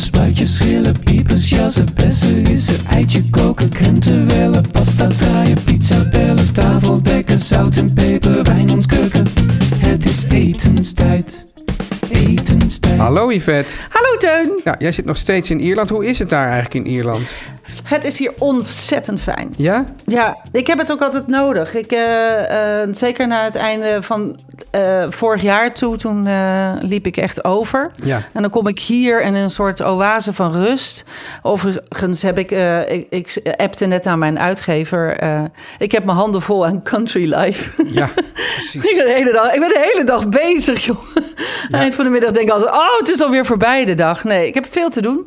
Spuitjes, schillen, piepers, jassen, bessen, rissen, eitje koken, krenten wellen, pasta draaien, pizza bellen, tafel dekken, zout en peper, wijn ontkurken. Het is etenstijd, etenstijd. Hallo Yvette. Hallo Teun. Ja, jij zit nog steeds in Ierland. Hoe is het daar eigenlijk in Ierland? Het is hier ontzettend fijn. Ja? Ja, ik heb het ook altijd nodig. Ik, eh, eh, zeker na het einde van eh, vorig jaar toe, toen liep ik echt over. Ja. En dan kom ik hier in een soort oase van rust. Overigens heb ik, ik, ik appte net aan mijn uitgever. ik heb mijn handen vol aan country life. Ja, ik, precies. ben de hele dag, ik ben de hele dag bezig, joh. Eind van de middag denk ik altijd, oh, het is alweer voorbij de dag. Nee, ik heb veel te doen.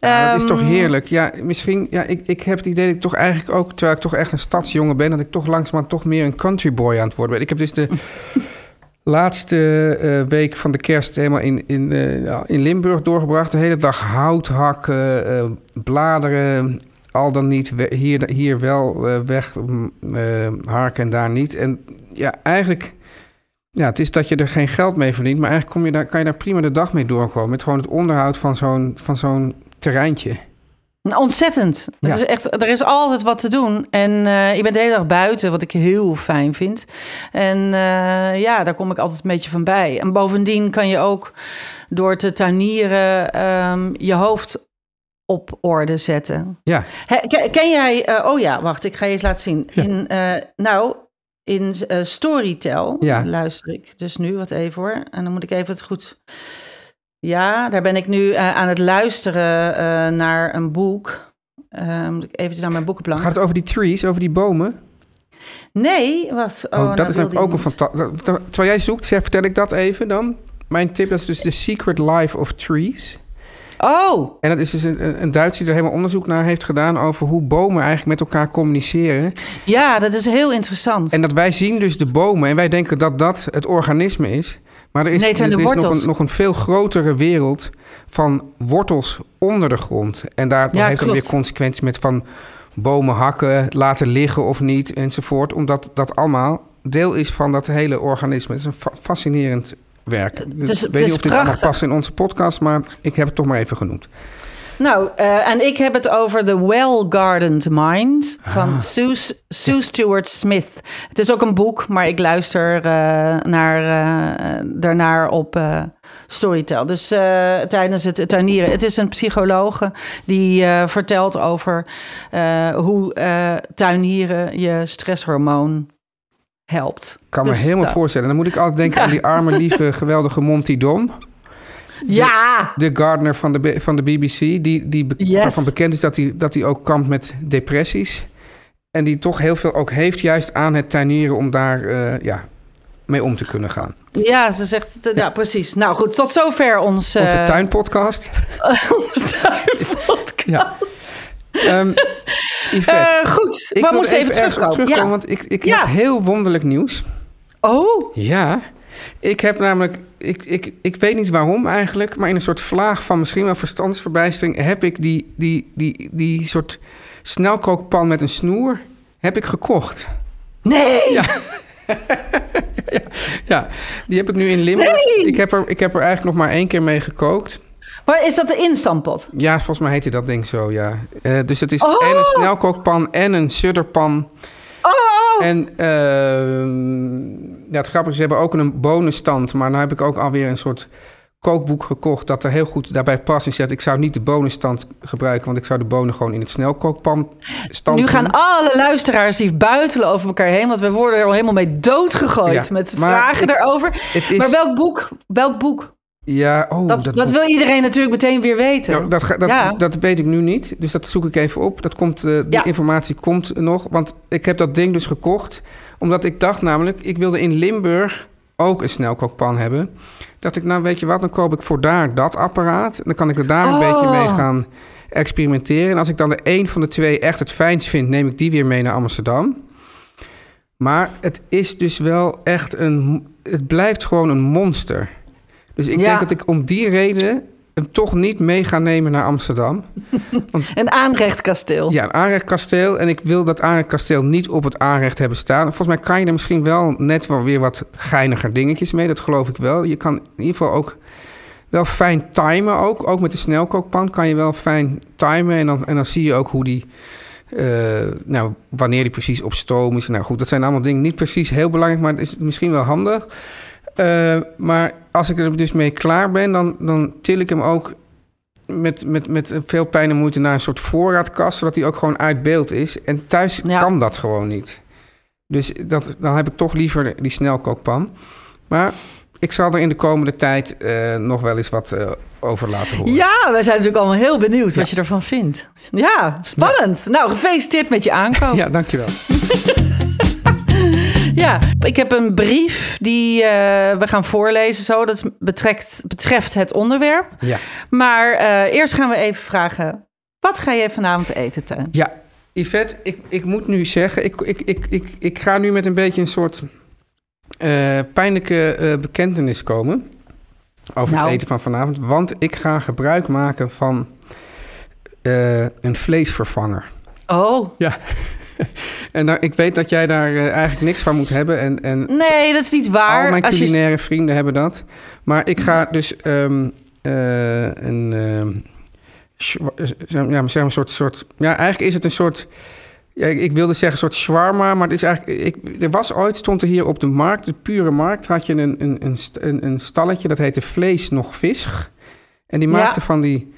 Ja, dat is toch Ehm, heerlijk. Ja, misschien, ja, ik, ik heb het idee dat ik toch eigenlijk ook, terwijl ik toch echt een stadsjongen ben, dat ik toch langzamerhand toch meer een country boy aan het worden ben. Ik heb dus de laatste eh, week van de kerst helemaal in, in, eh, in Limburg doorgebracht. De hele dag hout hakken, eh, bladeren, al dan niet we- hier, hier wel weg mm, harken en daar niet. En ja, eigenlijk... Ja, het is dat je er geen geld mee verdient, maar eigenlijk kom je daar, kan je daar prima de dag mee doorkomen. Met gewoon het onderhoud van zo'n, van zo'n terreintje. Ontzettend. Ja. Het is echt, er is altijd wat te doen. En eh je bent de hele dag buiten, wat ik heel fijn vind. En eh, ja, daar kom ik altijd een beetje van bij. En bovendien kan je ook door te tuinieren ehm, je hoofd op orde zetten. Ja, ken, jij... eh, oh ja, wacht, ik ga je eens laten zien. Ja. In, nou, in Storytel Ja. luister ik dus nu wat even hoor. En dan moet ik even het goed... Ja, daar ben ik nu eh, aan het luisteren eh, naar een boek. Eh, moet ik even naar mijn boekenplank. gaat het over die trees, over die bomen? Nee, wat? Oh, nou dat is ook een fantastisch... Terwijl jij zoekt, zeg, vertel ik dat even dan. Mijn tip dat is dus The Secret Life of Trees. Oh, En dat is dus een, een- een Duits die er helemaal onderzoek naar heeft gedaan... over hoe bomen eigenlijk met elkaar communiceren. ja, dat is heel interessant. En dat wij zien dus de bomen en wij denken dat dat het organisme is. Maar er is, Nee, er is nog, een, nog een veel grotere wereld van wortels onder de grond. En daar Ja, heeft het weer consequenties met van bomen hakken, laten liggen of niet enzovoort. Omdat dat allemaal deel is van dat hele organisme. Het is een fa- fascinerend werk. ik weet niet of dit allemaal past in onze podcast, maar ik heb het toch maar even genoemd. Nou, eh, en ik heb het over The Well-Gardened Mind van Sue, Sue Stewart Smith. Het is ook een boek, maar ik luister eh, naar, eh, daarnaar op Storytel. Dus tijdens het tuinieren. Het is een psychologe die vertelt over hoe tuinieren je stresshormoon helpt. Ik kan me Dus helemaal dat- voorstellen. Dan moet ik altijd denken Ja. aan die arme, lieve, geweldige Monty Don. Ja! de Gardner van de, van de BBC, die, die Yes. waarvan bekend is dat hij, dat hij ook kampt met depressies. En die toch heel veel ook heeft juist aan het tuinieren om daar eh, ja, mee om te kunnen gaan. Ja, ze zegt het. Ja, precies. Nou goed, tot zover ons... Onze eh, tuinpodcast. onze tuinpodcast. Ja. Ehm Yvette, Eh, goed, ik we wil moeten even op terugkomen. Ja. want ik, ik Ja. heb heel wonderlijk nieuws. Oh, Ja, ik heb namelijk, ik, ik, ik weet niet waarom eigenlijk, maar in een soort vlaag van misschien wel verstandsverbijstering heb ik die, die, die, die soort snelkookpan met een snoer heb ik gekocht. nee! Ja. Ja, die heb ik nu in Limburg. Nee! Ik, heb er, ik heb er eigenlijk nog maar één keer mee gekookt. Maar is dat de instantpot? Ja, volgens mij heette dat ik zo, ja. Eh, dus het is Oh! en een snelkookpan en een sudderpan. Oh, En ehm, ja, het grappige is, ze hebben ook een bonenstand. Maar nu heb ik ook alweer een soort kookboek gekocht... dat er heel goed daarbij past. En zegt, ik zou niet de bonenstand gebruiken... want ik zou de bonen gewoon in het snelkookpan stand Nu gaan alle luisteraars die buitelen over elkaar heen, want we worden er al helemaal mee doodgegooid Ja, met vragen is- Maar welk boek? Welk boek? Ja, oh, Dat, dat, wil iedereen natuurlijk meteen weer weten. Nou, dat, dat, Ja. dat weet ik nu niet, dus dat zoek ik even op. Dat komt, eh, Ja. informatie komt nog, want ik heb dat ding dus gekocht... omdat ik dacht namelijk, ik wilde in Limburg ook een snelkookpan hebben. Dat ik, nou weet je wat, dan koop ik voor daar dat apparaat... en dan kan ik er daar een Oh. beetje mee gaan experimenteren. En als ik dan de een van de twee echt het fijnst vind... neem ik die weer mee naar Amsterdam. Maar het is dus wel echt een... Het blijft gewoon een monster. Dus ik Ja. denk dat ik om die reden hem toch niet mee ga nemen naar Amsterdam. Een aanrechtkasteel. Ja, een aanrechtkasteel. En ik wil dat aanrechtkasteel niet op het aanrecht hebben staan. Volgens mij kan je er misschien wel net wel weer wat geiniger dingetjes mee. Dat geloof ik wel. Je kan in ieder geval ook wel fijn timen ook. Ook met de snelkookpan kan je wel fijn timen. En dan, en dan zie je ook hoe die... eh, nou, wanneer die precies op stoom is. Nou goed, dat zijn allemaal dingen niet precies heel belangrijk, maar het is misschien wel handig. Eh, maar als ik er dus mee klaar ben, dan, dan til ik hem ook met, met, met veel pijn en moeite naar een soort voorraadkast, zodat hij ook gewoon uit beeld is. En thuis Ja. kan dat gewoon niet. Dus dat, dan heb ik toch liever die snelkookpan. Maar ik zal er in de komende tijd eh, nog wel eens wat eh, over laten horen. Ja, wij zijn natuurlijk allemaal heel benieuwd wat je ervan vindt. Ja, spannend. Nou, gefeliciteerd met je aankoop. Ja. Ja, ik heb een brief die eh, we gaan voorlezen zo. Dat betrekt, betreft het onderwerp. Ja. Maar eh, eerst gaan we even vragen... Wat ga je vanavond eten, Teun? Ja, Yvette, ik, ik moet nu zeggen, ik, ik, ik, ik, ik ga nu met een beetje een soort eh, pijnlijke bekentenis komen over Nou. het eten van vanavond. Want ik ga gebruik maken van een vleesvervanger. Oh, Ja. en nou, ik weet dat jij daar eh, eigenlijk niks van moet hebben. En, en nee, dat is niet waar. al mijn Als je- culinaire vrienden hebben dat. Maar ik ga dus een... ja, maar zeg maar een soort, soort... Ja, eigenlijk is het een soort... Ja, ik- wilde zeggen een soort shawarma, maar het is eigenlijk... Ik, er was ooit, stond er hier op de markt, de pure markt... had je een, een, een, een, stalletje, dat heette Vlees nog Vis. En die Ja. maakte van die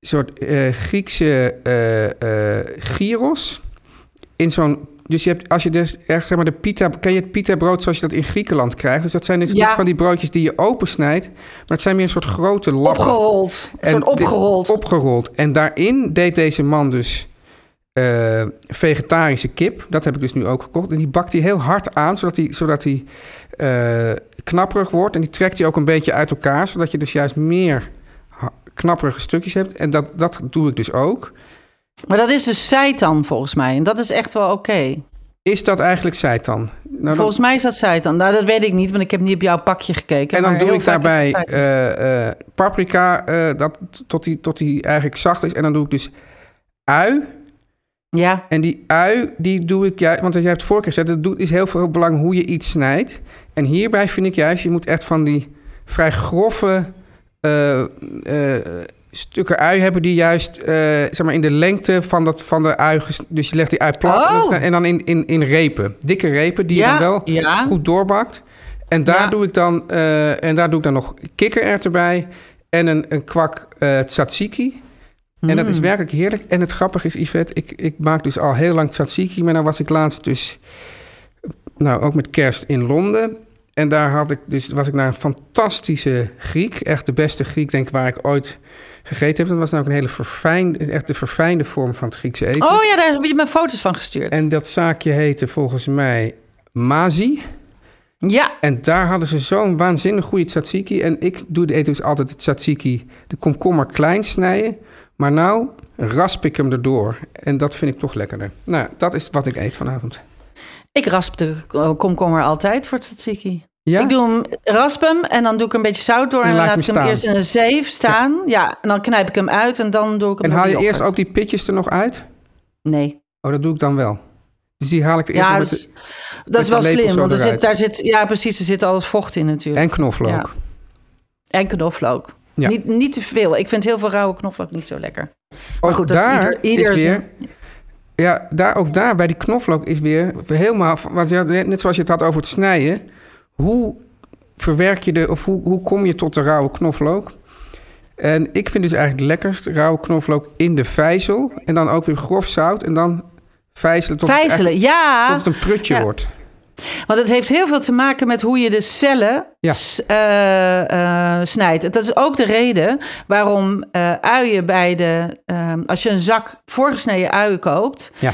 soort eh, Griekse eh gyros... in zo'n... Dus je hebt, als je dus echt, zeg maar, de pita... Ken je het pita brood zoals je dat in Griekenland krijgt? Dus dat zijn dus Ja. niet van die broodjes die je opensnijdt... maar het zijn meer een soort grote lappen. Opgerold. Een soort dit- opgerold. Opgerold. En daarin deed deze man dus eh, vegetarische kip. Dat heb ik dus nu ook gekocht. En die bakt hij heel hard aan, zodat hij, zodat hij eh, knapperig wordt. En die trekt hij ook een beetje uit elkaar, zodat je dus juist meer knapperige stukjes hebt. En dat, dat doe ik dus ook. Maar dat is dus seitan volgens mij. En dat is echt wel oké. Is dat eigenlijk seitan? Nou, dan- Volgens mij is dat seitan. Nou, dat weet ik niet, want ik heb niet op jouw pakje gekeken. en dan doe ik daarbij eh, eh, paprika, eh, dat, tot die, tot die eigenlijk zacht is. En dan doe ik dus ui. Ja, En die ui, die doe ik juist... Want jij hebt het vorige keer gezegd, het is heel veel belang hoe je iets snijdt. En hierbij vind ik juist, je moet echt van die vrij grove stukken ui hebben... die juist eh, zeg maar in de lengte van, dat, van de ui... Dus je legt die ui plat en, dan Oh. en dan in, in, in repen. Dikke repen, die Ja, je dan wel ja. goed doorbakt. En daar, Ja. doe ik dan, eh, en daar doe ik dan nog kikkererwten bij... en een, een kwak eh, tzatziki... En dat is Mm. werkelijk heerlijk. En het grappige is, Yvette, ik, ik maak dus al heel lang tzatziki... maar dan was ik laatst dus, nou ook met kerst in Londen... En daar had ik dus, was ik naar een fantastische Griek. Echt de beste Griek, denk ik, waar ik ooit gegeten heb. Dat was nou ook een hele verfijnde, echt de verfijnde vorm van het Griekse eten. Oh ja, daar heb je me foto's van gestuurd. En dat zaakje heette volgens mij Mazi. Ja, En daar hadden ze zo'n waanzinnig goede tzatziki. En ik doe de eten dus altijd de tzatziki, de komkommer klein snijden. Maar nou rasp ik hem erdoor. En dat vind ik toch lekkerder. Nou, dat is wat ik eet vanavond. ik rasp de komkommer altijd voor het tzatziki. Ja? Ik doe hem, rasp hem en dan doe ik een beetje zout door... En en dan laat ik hem eerst in een zeef staan. Ja. en dan knijp ik hem uit en dan doe ik hem en haal je eerst ook die pitjes er nog uit? Nee. Oh, dat doe ik dan wel. Dus die haal ik er eerst Ja, dat met is, de- dat is wel slim, want er zit, daar zit... Ja, precies, er zit altijd vocht in natuurlijk. En knoflook. Ja. En knoflook. Ja. Niet, niet te veel. Ik vind heel veel rauwe knoflook niet zo lekker. Ook goed, dat is daar ieder- ieder is weer... ja, daar, ook daar bij die knoflook is weer helemaal... Want net zoals je het had over het snijden. Hoe verwerk je de... Of hoe, hoe kom je tot de rauwe knoflook? En ik vind dus eigenlijk het lekkerst rauwe knoflook in de vijzel. En dan ook weer grof zout. En dan vijzelen tot, het, Vijzelen, eigenlijk- ja. tot het een prutje Ja. wordt. Want het heeft heel veel te maken met hoe je de cellen Ja. eh, eh, snijdt. Dat is ook de reden waarom eh, uien bij de... eh, als je een zak voorgesneden uien koopt... Ja.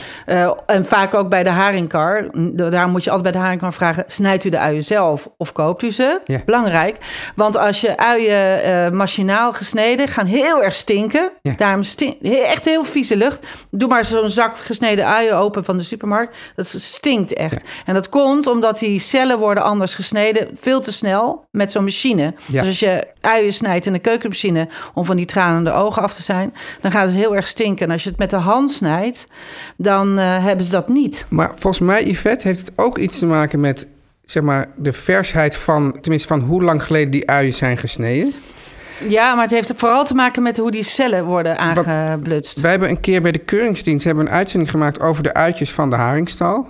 en vaak ook bij de haringkar... daar moet je altijd bij de haringkar vragen... snijdt u de uien zelf of koopt u ze? Ja. Belangrijk. Want als je uien machinaal gesneden... gaan heel erg stinken. Daarom stin- echt heel vieze lucht. Doe maar zo'n zak gesneden uien open van de supermarkt. Dat stinkt echt. En dat komt omdat die cellen worden anders gesneden. Veel te snel met zo'n machine. Ja. Dus als je uien snijdt in de keukenmachine... om van die tranende ogen af te zijn... dan gaat het heel erg stinken. En als je het met de hand snijdt... dan eh, hebben ze dat niet. Maar volgens mij, Yvette, heeft het ook iets te maken met... zeg maar, de versheid van... tenminste van hoe lang geleden die uien zijn gesneden. Ja, maar het heeft vooral te maken met hoe die cellen worden aangeblutst. Wij hebben een keer bij de Keuringsdienst... hebben we een uitzending gemaakt over de uitjes van de haringstal...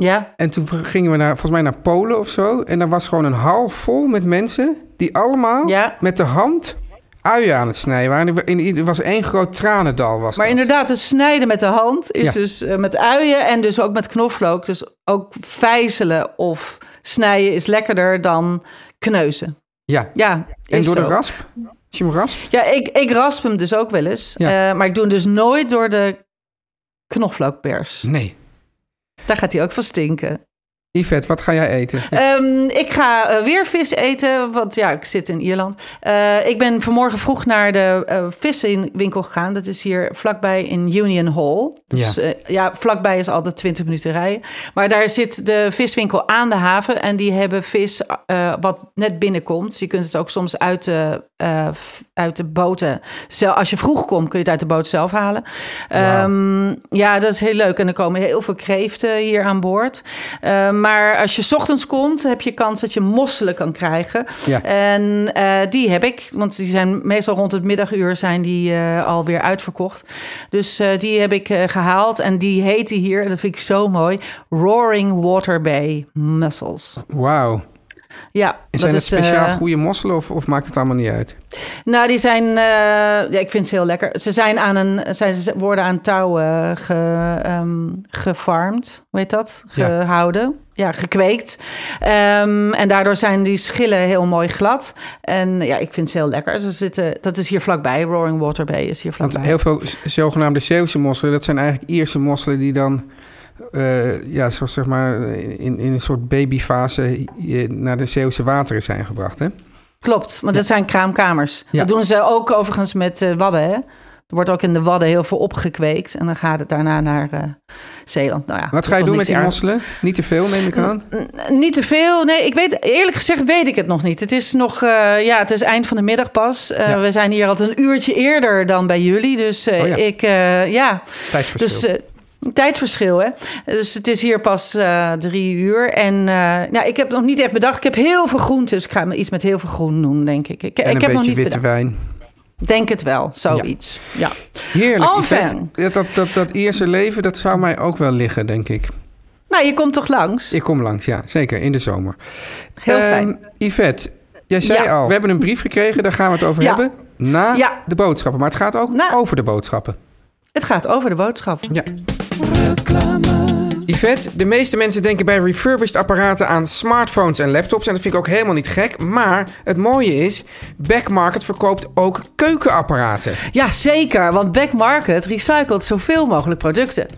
Ja, En toen gingen we naar, volgens mij naar Polen of zo. En daar was gewoon een hal vol met mensen... die allemaal Ja. met de hand uien aan het snijden waren. Er was één groot tranendal. Was maar dat. inderdaad, het snijden met de hand is Ja. dus eh, met uien en dus ook met knoflook. Dus ook vijzelen of snijden is lekkerder dan kneuzen. Ja, Ja, en is door de rasp? Als je hem raspt? Ja, ik, ik rasp hem dus ook wel eens. Ja. Eh, maar ik doe hem dus nooit door de knoflookpers. Nee. Daar gaat hij ook van stinken. Yvette, wat ga jij eten? Ehm, ik ga eh, weer vis eten, want ja, ik zit in Ierland. Eh, ik ben vanmorgen vroeg naar de eh, viswinkel gegaan. Dat is hier vlakbij in Union Hall. Dus Ja. ja, vlakbij is altijd 20 minuten rijden. Maar daar zit de viswinkel aan de haven. En die hebben vis wat net binnenkomt. Je kunt het ook soms uit de, uit de boten... Zelf, als je vroeg komt, kun je het uit de boot zelf halen. Wauw. Ehm, ja, dat is heel leuk. En er komen heel veel kreeften hier aan boord. Eh, maar als je 's ochtends komt, heb je kans dat je mosselen kan krijgen. Ja. En eh, die heb ik, want die zijn meestal rond het middaguur zijn die eh, alweer uitverkocht. Dus eh, die heb ik eh, gehaald en die heten hier, dat vind ik zo mooi, Roaring Water Bay Mussels. Wauw. Ja, En dat zijn het is speciaal goede mosselen of, of maakt het allemaal niet uit? nou, die zijn, ja, ik vind ze heel lekker. Ze zijn aan een, ze worden aan touw eh, ge, ehm, gefarmd, hoe heet dat? Gehouden. Ja, gekweekt. Ehm, en daardoor zijn die schillen heel mooi glad. En ja, ik vind ze heel lekker. Ze zitten, dat is hier vlakbij. Roaring Water Bay is hier Want vlakbij. heel veel zogenaamde Zeeuwse mosselen... dat zijn eigenlijk Ierse mosselen die dan... eh, ja, zoals zeg maar in, in een soort babyfase naar de Zeeuwse wateren zijn gebracht, hè? Klopt, want dat zijn kraamkamers. Ja. Dat doen ze ook overigens met eh, wadden, hè? Er wordt ook in de wadden heel veel opgekweekt. En dan gaat het daarna naar eh, Zeeland. Nou ja, Wat ga je doen met die mosselen? Niet te veel, neem ik aan. Niet te veel. Nee, ik weet eerlijk gezegd weet ik het nog niet. Het is nog, eh, ja, het is eind van de middag pas. Eh, Ja. We zijn hier altijd een uurtje eerder dan bij jullie. Dus Oh ja. ik, ja. Tijdsverschil. Dus tijdverschil, hè? Dus het is hier pas drie uur. En nou, ik heb nog niet echt bedacht. Ik heb heel veel groenten, dus ik ga iets met heel veel groen doen, denk ik. Ik, en een ik heb nog beetje niet witte bedacht. wijn. Denk het wel, zoiets. Ja. Heerlijk, Enfin. Yvette. Dat, dat, dat, dat Ierse leven, dat zou mij ook wel liggen, denk ik. Nou, je komt toch langs? Ik kom langs, ja, zeker, in de zomer. Heel Ehm, fijn. Yvette, jij zei Ja. al, we hebben een brief gekregen, daar gaan we het over Ja. hebben. Na Ja. de boodschappen, maar het gaat ook Na- over de boodschappen. Het gaat over de boodschap. Ja. Yvette, de meeste mensen denken bij refurbished apparaten aan smartphones en laptops. En dat vind ik ook helemaal niet gek. Maar het mooie is, Backmarket verkoopt ook keukenapparaten. Ja, zeker, want Back Market recycelt zoveel mogelijk producten.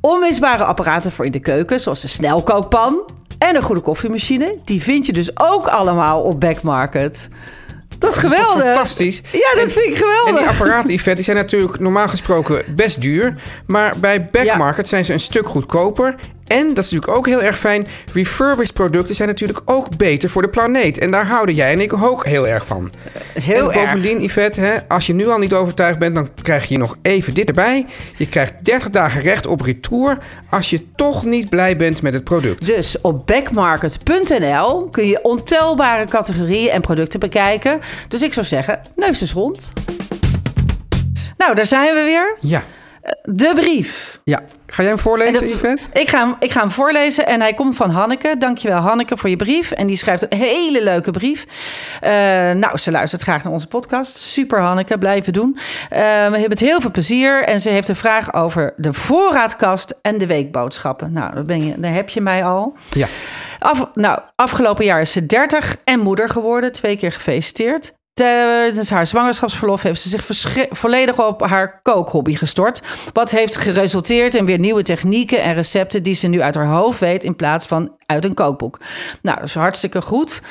Onmisbare apparaten voor in de keuken, zoals de snelkookpan en een goede koffiemachine, die vind je dus ook allemaal op Back Market. Dat is Dat is toch geweldig. fantastisch? Ja, dat En- vind ik En geweldig. die apparaten, Yvette, die zijn natuurlijk normaal gesproken best duur. Maar bij Backmarket zijn ze een stuk goedkoper. En, dat is natuurlijk ook heel erg fijn, refurbished producten zijn natuurlijk ook beter voor de planeet. En daar houden jij en ik ook heel erg van. Heel en erg. bovendien, Yvette, hè, als je nu al niet overtuigd bent, dan krijg je nog even dit erbij. Je krijgt 30 dagen recht op retour als je toch niet blij bent met het product. Dus op backmarket.nl kun je ontelbare categorieën en producten bekijken. Dus ik zou zeggen, neus eens rond. Nou, daar zijn we weer. Ja, de brief. Ja, ga jij hem voorlezen, En dat- Yvette? Ik ga, hem, ik ga hem voorlezen en hij komt van Hanneke. Dankjewel Hanneke voor je brief. En die schrijft een hele leuke brief. Eh, nou, ze luistert graag naar onze podcast. Super Hanneke, blijven doen. Eh, we hebben het heel veel plezier. En ze heeft een vraag over de voorraadkast en de weekboodschappen. Nou, daar, ben je, daar heb je mij al. Ja. Af, nou, afgelopen jaar is ze 30 en moeder geworden. Twee keer gefeliciteerd. Tijdens haar zwangerschapsverlof heeft ze zich volledig op haar kookhobby gestort. Wat heeft geresulteerd in weer nieuwe technieken en recepten die ze nu uit haar hoofd weet in plaats van uit een kookboek. Nou, dat is hartstikke goed.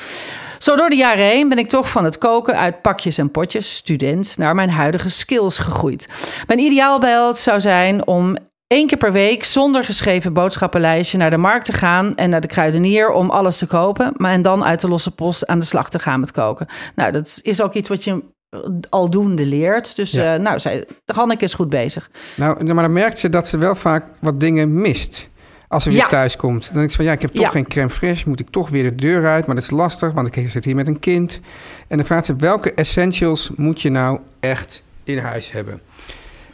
Zo door de jaren heen ben ik toch van het koken uit pakjes en potjes, student, naar mijn huidige skills gegroeid. Mijn ideaalbeeld zou zijn om één keer per week zonder geschreven boodschappenlijstje naar de markt te gaan en naar de kruidenier om alles te kopen, maar en dan uit de losse post aan de slag te gaan met koken. Nou, dat is ook iets wat je aldoende leert. Dus Ja. eh, nou, zij, Hanneke is goed bezig. Nou, maar dan merkt ze dat ze wel vaak wat dingen mist. Als ze weer Ja. thuis komt. Dan denk ik van, ja, ik heb toch Ja. geen crème fraîche. Moet ik toch weer de deur uit. Maar dat is lastig, want ik zit hier met een kind. En dan vraagt ze, welke essentials moet je nou echt in huis hebben?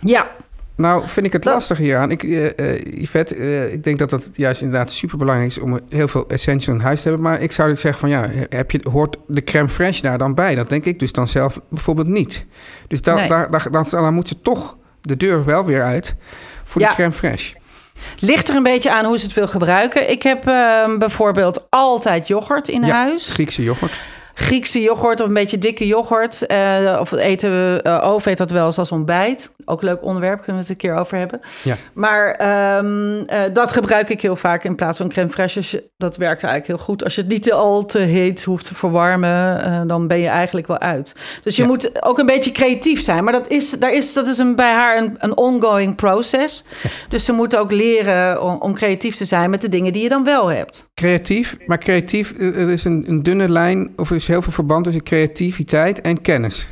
Ja, Nou, vind ik het Dat- lastig hieraan. Ik, eh eh, Yvette, eh, ik denk dat het juist inderdaad superbelangrijk is... om heel veel essentials in huis te hebben. Maar ik zou dus zeggen van, ja, heb je, hoort de crème fraîche daar dan bij? Dat denk ik dus dan zelf bijvoorbeeld niet. Dus da, Nee. daar, daar, dan, dan moet ze toch de deur wel weer uit voor Ja. de crème fraîche. ligt er een beetje aan hoe ze het wil gebruiken. Ik heb eh, bijvoorbeeld altijd yoghurt in Ja, huis. Griekse yoghurt. Griekse yoghurt of een beetje dikke yoghurt. Eh, of eten we, eh Ove eet dat wel eens als ontbijt. Ook een leuk onderwerp, kunnen we het een keer over hebben. Ja. Maar ehm, eh, dat gebruik ik heel vaak in plaats van crème fraîche. Dus Dat werkt eigenlijk heel goed. Als je het niet al te heet hoeft te verwarmen, eh, dan ben je eigenlijk wel uit. Dus je Ja. moet ook een beetje creatief zijn. Maar dat is, daar is, dat is een, bij haar een, een ongoing process. Dus ze moet ook leren om, om creatief te zijn met de dingen die je dan wel hebt. Creatief, maar creatief, eh, er is een, een dunne lijn... of er is heel veel verband tussen creativiteit en kennis.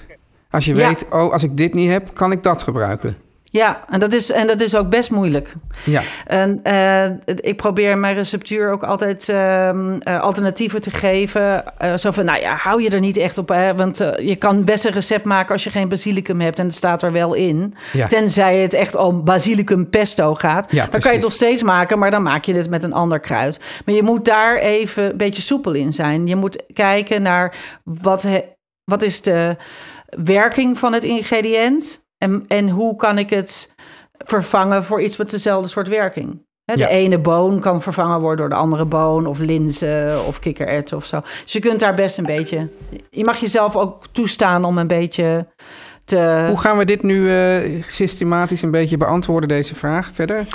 Als je Ja. weet, oh, als ik dit niet heb, kan ik dat gebruiken. Ja, en dat is, en dat is ook best moeilijk. Ja, En eh, ik probeer mijn receptuur ook altijd ehm, eh, alternatieven te geven. Eh, zo van, nou ja, hou je er niet echt op. Hè? Want je kan best een recept maken als je geen basilicum hebt. En het staat er wel in. Ja. Tenzij het echt om basilicum pesto gaat. Ja, dan kan je het nog steeds maken, maar dan maak je het met een ander kruid. Maar je moet daar even een beetje soepel in zijn. Je moet kijken naar wat, he- wat is de werking van het ingrediënt. En, en hoe kan ik het vervangen voor iets met dezelfde soort werking. De Ja. ene boon kan vervangen worden door de andere boon, of linzen of kikkererwten of zo. Dus je kunt daar best een beetje. Je mag jezelf ook toestaan om een beetje te. Hoe gaan we dit nu eh, systematisch een beetje beantwoorden, deze vraag? Verder?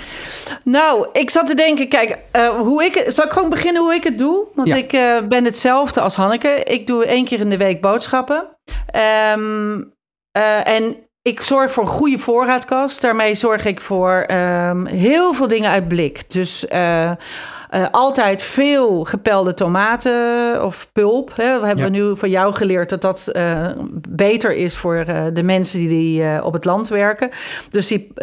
Nou, ik zat te denken, kijk, eh, hoe ik, zal ik gewoon beginnen hoe ik het doe? Want Ja. ik eh, ben hetzelfde als Hanneke. Ik doe één keer in de week boodschappen. Ehm, eh, en ik zorg voor een goede voorraadkast. Daarmee zorg ik voor ehm, heel veel dingen uit blik. Dus eh, eh, altijd veel gepelde tomaten of pulp. Hè. We hebben Ja. nu van jou geleerd dat dat eh, beter is voor de mensen die, die op het land werken. Dus die,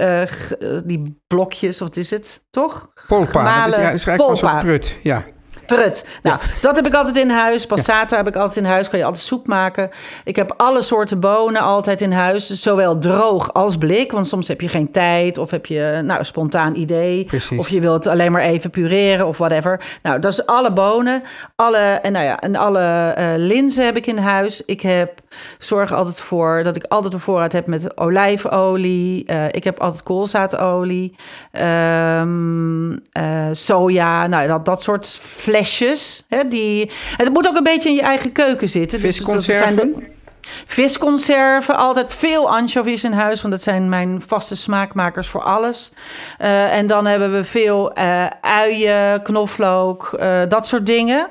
die blokjes, wat is het, toch? Polpa, dat is, Gemalen ja, is eigenlijk wel polpa. prut. Ja. Prut. Nou, dat heb ik altijd in huis. Passata heb ik altijd in huis. Kan je altijd soep maken. Ik heb alle soorten bonen altijd in huis. Zowel droog als blik. Want soms heb je geen tijd. Of heb je nou, een spontaan idee. Precies. Of je wilt alleen maar even pureren of whatever. Nou, dat is alle bonen. Alle, en, nou ja, en alle eh, linzen heb ik in huis. Ik heb, zorg altijd voor dat ik altijd een voorraad heb met olijfolie. Eh, ik heb altijd koolzaadolie. Ehm, eh, soja. Nou, dat, dat soort flesjes. Hè, die, het moet ook een beetje in je eigen keuken zitten. Dus zijn de- Visconserven? Visconserven, altijd veel anchovies in huis, want dat zijn mijn vaste smaakmakers voor alles. Eh, en dan hebben we veel eh, uien, knoflook, eh, dat soort dingen.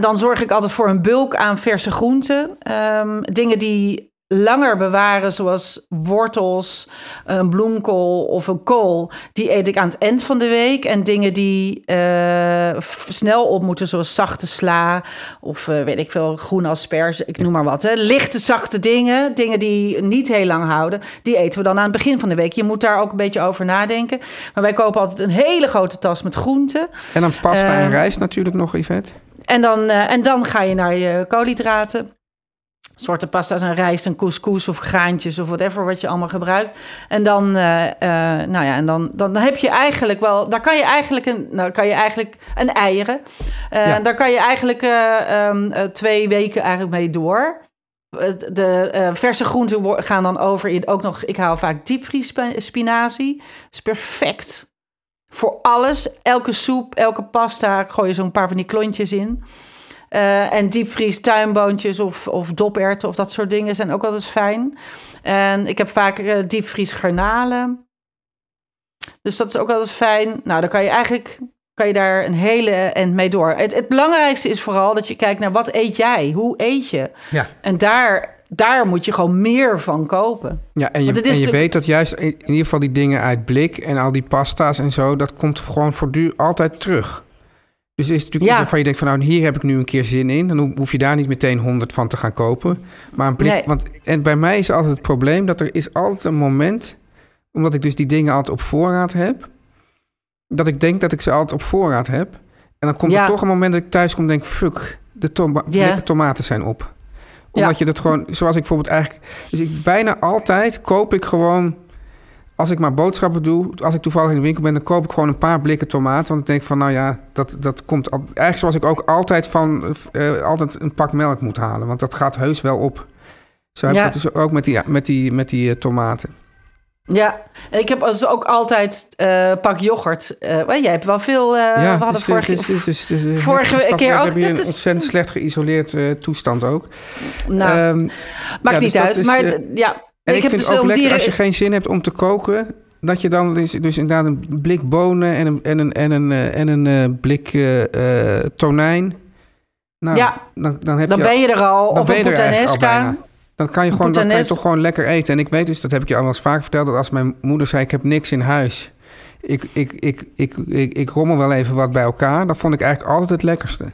Dan zorg ik altijd voor een bulk aan verse groenten. Ehm, dingen die langer bewaren, zoals wortels, een bloemkool of een kool, die eet ik aan het eind van de week. En dingen die eh, snel op moeten, zoals zachte sla of eh, weet ik veel, groene asperge, ik noem maar wat. Hè. Lichte, zachte dingen, dingen die niet heel lang houden, die eten we dan aan het begin van de week. Je moet daar ook een beetje over nadenken. Maar wij kopen altijd een hele grote tas met groenten. En dan pasta en Eh, rijst natuurlijk nog, Yvette. En dan, eh, en dan ga je naar je koolhydraten. Soorten pasta's en rijst en couscous of graantjes of whatever wat je allemaal gebruikt. En dan, eh, eh, nou ja, en dan, dan heb je eigenlijk wel, daar kan je eigenlijk een, nou kan je eigenlijk een eieren. Eh, Ja. Daar kan je eigenlijk eh, ehm, eh, twee weken eigenlijk mee door. De verse groenten gaan dan over in ook nog. Ik haal vaak diepvries spa- spinazie. is perfect voor alles. Elke soep, elke pasta. Ik gooi je zo'n paar van die klontjes in. Eh, en diepvries tuinboontjes of, of doperwten of dat soort dingen zijn ook altijd fijn. En ik heb vaak eh, diepvries garnalen. Dus dat is ook altijd fijn. Nou, dan kan je eigenlijk kan je daar een hele end mee door. Het, het belangrijkste is vooral dat je kijkt naar wat eet jij? Hoe eet je? Ja. En daar, daar moet je gewoon meer van kopen. Ja, en je, en de- weet dat juist in, in ieder geval die dingen uit blik en al die pasta's en zo, dat komt gewoon voortdurend altijd terug. Dus is het natuurlijk Ja. iets waarvan je denkt van nou, hier heb ik nu een keer zin in. Dan ho- hoef je daar niet meteen honderd van te gaan kopen. Maar een blik, Nee. want en bij mij is altijd het probleem dat er is altijd een moment, omdat ik dus die dingen altijd op voorraad heb, dat ik denk dat ik ze altijd op voorraad heb. En dan komt Ja. er toch een moment dat ik thuis kom en denk, fuck, de toma blikken tomaten zijn op. Omdat Ja. je dat gewoon, zoals ik bijvoorbeeld eigenlijk... Dus ik bijna altijd koop ik gewoon... Als ik maar boodschappen doe, als ik toevallig in de winkel ben... dan koop ik gewoon een paar blikken tomaten. Want ik denk van, nou ja, dat, dat komt... al- Eigenlijk zoals ik ook altijd van... eh, altijd een pak melk moet halen. Want dat gaat heus wel op. Zo heb Ja. ik dat dus ook met die, met die, met die eh, tomaten. Ja, en ik heb dus ook altijd eh pak yoghurt. Wel, jij hebt wel veel. ja, we hadden eh, vorige, dus, eh, vorige keer ook, hier dat een is- ontzettend slecht geïsoleerd toestand ook. nou, Ehm, maakt ja, niet dus uit. is, maar ja, En ik, vind dus het ook lekker als je geen zin hebt om te koken... dat je dan dus, dus inderdaad een blik bonen en een, en een, en een, eh, en een eh, blik eh, tonijn... Nou, Ja, dan, dan, heb Dan je, ben je er al. dan of een er bijna. Dan kan je, gewoon, dan kan je toch gewoon lekker eten. En ik weet dus, dat heb ik je al wel eens vaak verteld... dat als mijn moeder zei, ik heb niks in huis... Ik, ik, ik, ik, ik, ik rommel wel even wat bij elkaar. Dat vond ik eigenlijk altijd het lekkerste.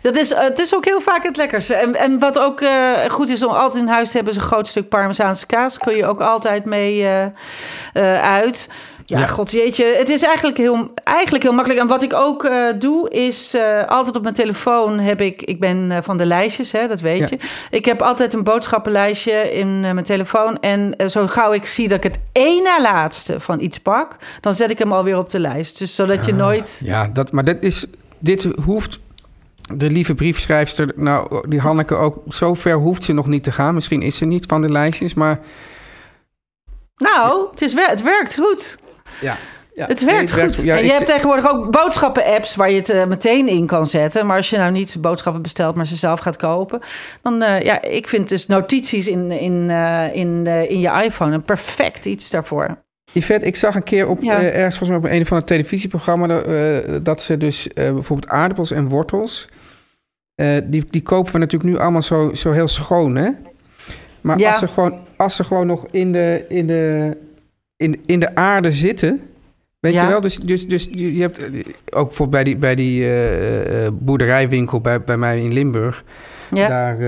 Dat is, eh, het is ook heel vaak het lekkerste. En, en wat ook eh, goed is om altijd in huis te hebben... is een groot stuk Parmezaanse kaas. Kun je ook altijd mee eh, uit. Ja, Ja. god jeetje. Het is eigenlijk heel, eigenlijk heel makkelijk. En wat ik ook doe, is altijd op mijn telefoon heb ik... Ik ben van de lijstjes, hè, dat weet Ja. je. Ik heb altijd een boodschappenlijstje in mijn telefoon. En zo gauw ik zie dat ik het één na laatste van iets pak... dan zet ik hem alweer op de lijst. Dus zodat je nooit... Ja, dat, maar dit, is, dit hoeft de lieve briefschrijfster, nou, die Hanneke ook, zo ver hoeft ze nog niet te gaan. Misschien is ze niet van de lijstjes, maar Nou, het, is wel, het werkt goed. ja. ja Het nee, werkt goed. Ja, en je hebt tegenwoordig ook boodschappen-apps waar je het eh, meteen in kan zetten. Maar als je nou niet boodschappen bestelt, maar ze zelf gaat kopen. Dan, eh, ja, ik vind dus notities in, in, eh, in, in je iPhone een perfect iets daarvoor. Yvette, ik zag een keer op, Ja. ergens volgens mij op een van de televisieprogramma... dat, dat ze dus bijvoorbeeld aardappels en wortels... eh, die, die kopen we natuurlijk nu allemaal zo, zo heel schoon, hè? Maar Ja. als, ze gewoon, als ze gewoon nog in de, in de, in, in de aarde zitten... Weet Ja. je wel? Dus, dus, dus je hebt eh, ook bijvoorbeeld bij die, bij die eh, boerderijwinkel bij, bij mij in Limburg... Ja, Daar,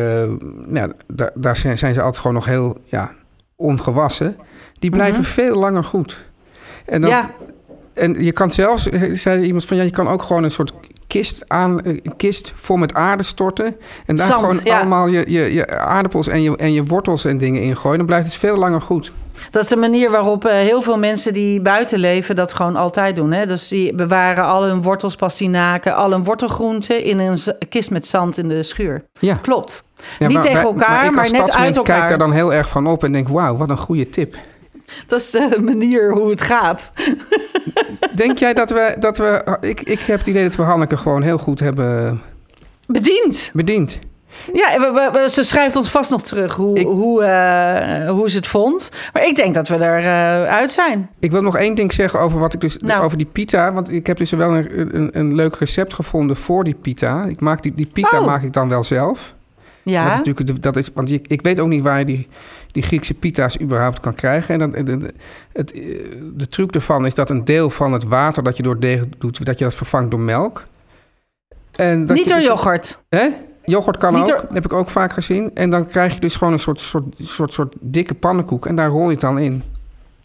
ja, daar, daar zijn, zijn ze altijd gewoon nog heel ja, ongewassen. Die blijven veel langer goed. En, dan, Mhm. ja. en je kan zelfs, zei iemand van ja, je kan ook gewoon een soort kist aan, eh, een kist vol met aarde storten. En daar Zand, gewoon ja. allemaal je, je, je aardappels en je, en je wortels en dingen in gooien. Dan blijft het veel langer goed. dat is de manier waarop eh, heel veel mensen die buiten leven dat gewoon altijd doen. Hè? Dus die bewaren al hun wortels, pastinaken, al hun wortelgroenten in een kist met zand in de schuur. Ja. Klopt. Ja, Niet maar tegen elkaar, ik maar, als net uit elkaar. kijk daar dan heel erg van op en denk, wauw, wat een goede tip. Dat is de manier hoe het gaat. Denk jij dat we, dat we ik, ik heb het idee dat we Hanneke gewoon heel goed hebben Bediend. bediend. Ja, we- we- we- ze schrijft ons vast nog terug hoe, Ik- hoe, eh, hoe ze het vond. Maar ik denk dat we er eh, uit zijn. Ik wil nog één ding zeggen over wat ik dus Nou. over die pita. Want ik heb dus wel een, een, een leuk recept gevonden voor die pita. Ik maak die, die pita Oh. maak ik dan wel zelf. Ja, Dat is natuurlijk dat is, want ik weet ook niet waar je die, die Griekse pita's überhaupt kan krijgen. En de, het, eh, de truc ervan is dat een deel van het water dat je door deeg doet, dat je dat vervangt door melk. En dat niet door dus- yoghurt. Hè? Yoghurt kan Niet ook, door- heb ik ook vaak gezien. En dan krijg je dus gewoon een soort, soort, soort, soort dikke pannenkoek. En daar rol je het dan in.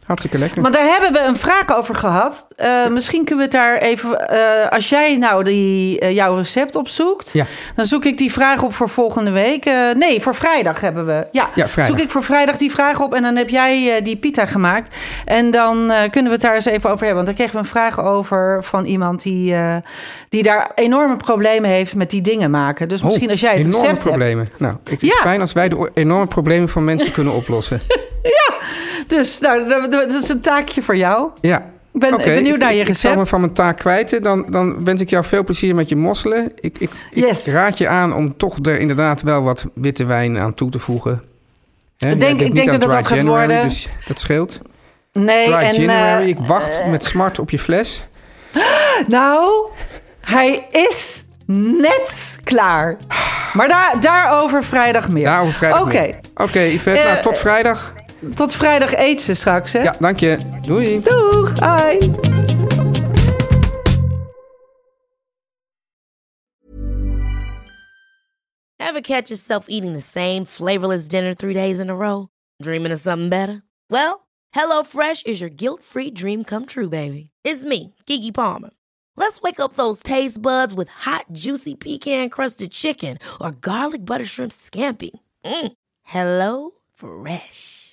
Hartstikke lekker. Maar daar hebben we een vraag over gehad. Eh, misschien kunnen we het daar even... eh, als jij nou die, eh, jouw recept opzoekt... Ja. dan zoek ik die vraag op voor volgende week. Nee, voor vrijdag hebben we. Ja, Ja, vrijdag. zoek ik voor vrijdag die vraag op... en dan heb jij die pita gemaakt. En dan kunnen we het daar eens even over hebben. Want daar kregen we een vraag over van iemand... die, die daar enorme problemen heeft met die dingen maken. Dus misschien Oh, als jij het enorme recept hebt... problemen. Nou, het is Ja. fijn als wij de enorme problemen van mensen kunnen oplossen. Dus nou, dat is een taakje voor jou. Ja. Ik ben Oké, benieuwd ik- naar je ik, Ik zal recept. me van mijn taak kwijten. Dan, dan wens ik jou veel plezier met je mosselen. Ik, ik, Yes. ik raad je aan om toch er inderdaad wel wat witte wijn aan toe te voegen. Hè, jij denk- ik denk dat dat gaat worden. Dus dat scheelt. Nee, Dry en... January. eh, ik wacht met smart op je fles. Nou, hij is net klaar. Maar daar, daarover vrijdag meer. Daarover vrijdag Oké. Oké, Yvette. Eh, nou, tot vrijdag. Tot vrijdag eet ze straks, hè? Ja, dank je. Doei. Doeg, hoi. Ever catch yourself eating the same flavorless dinner three days in a row? Dreaming of something better? Well, HelloFresh is your guilt-free dream come true, baby. It's me, Kiki Palmer. Let's wake up those taste buds with hot, juicy pecan-crusted chicken or garlic butter shrimp scampi. Mm. Hello Fresh.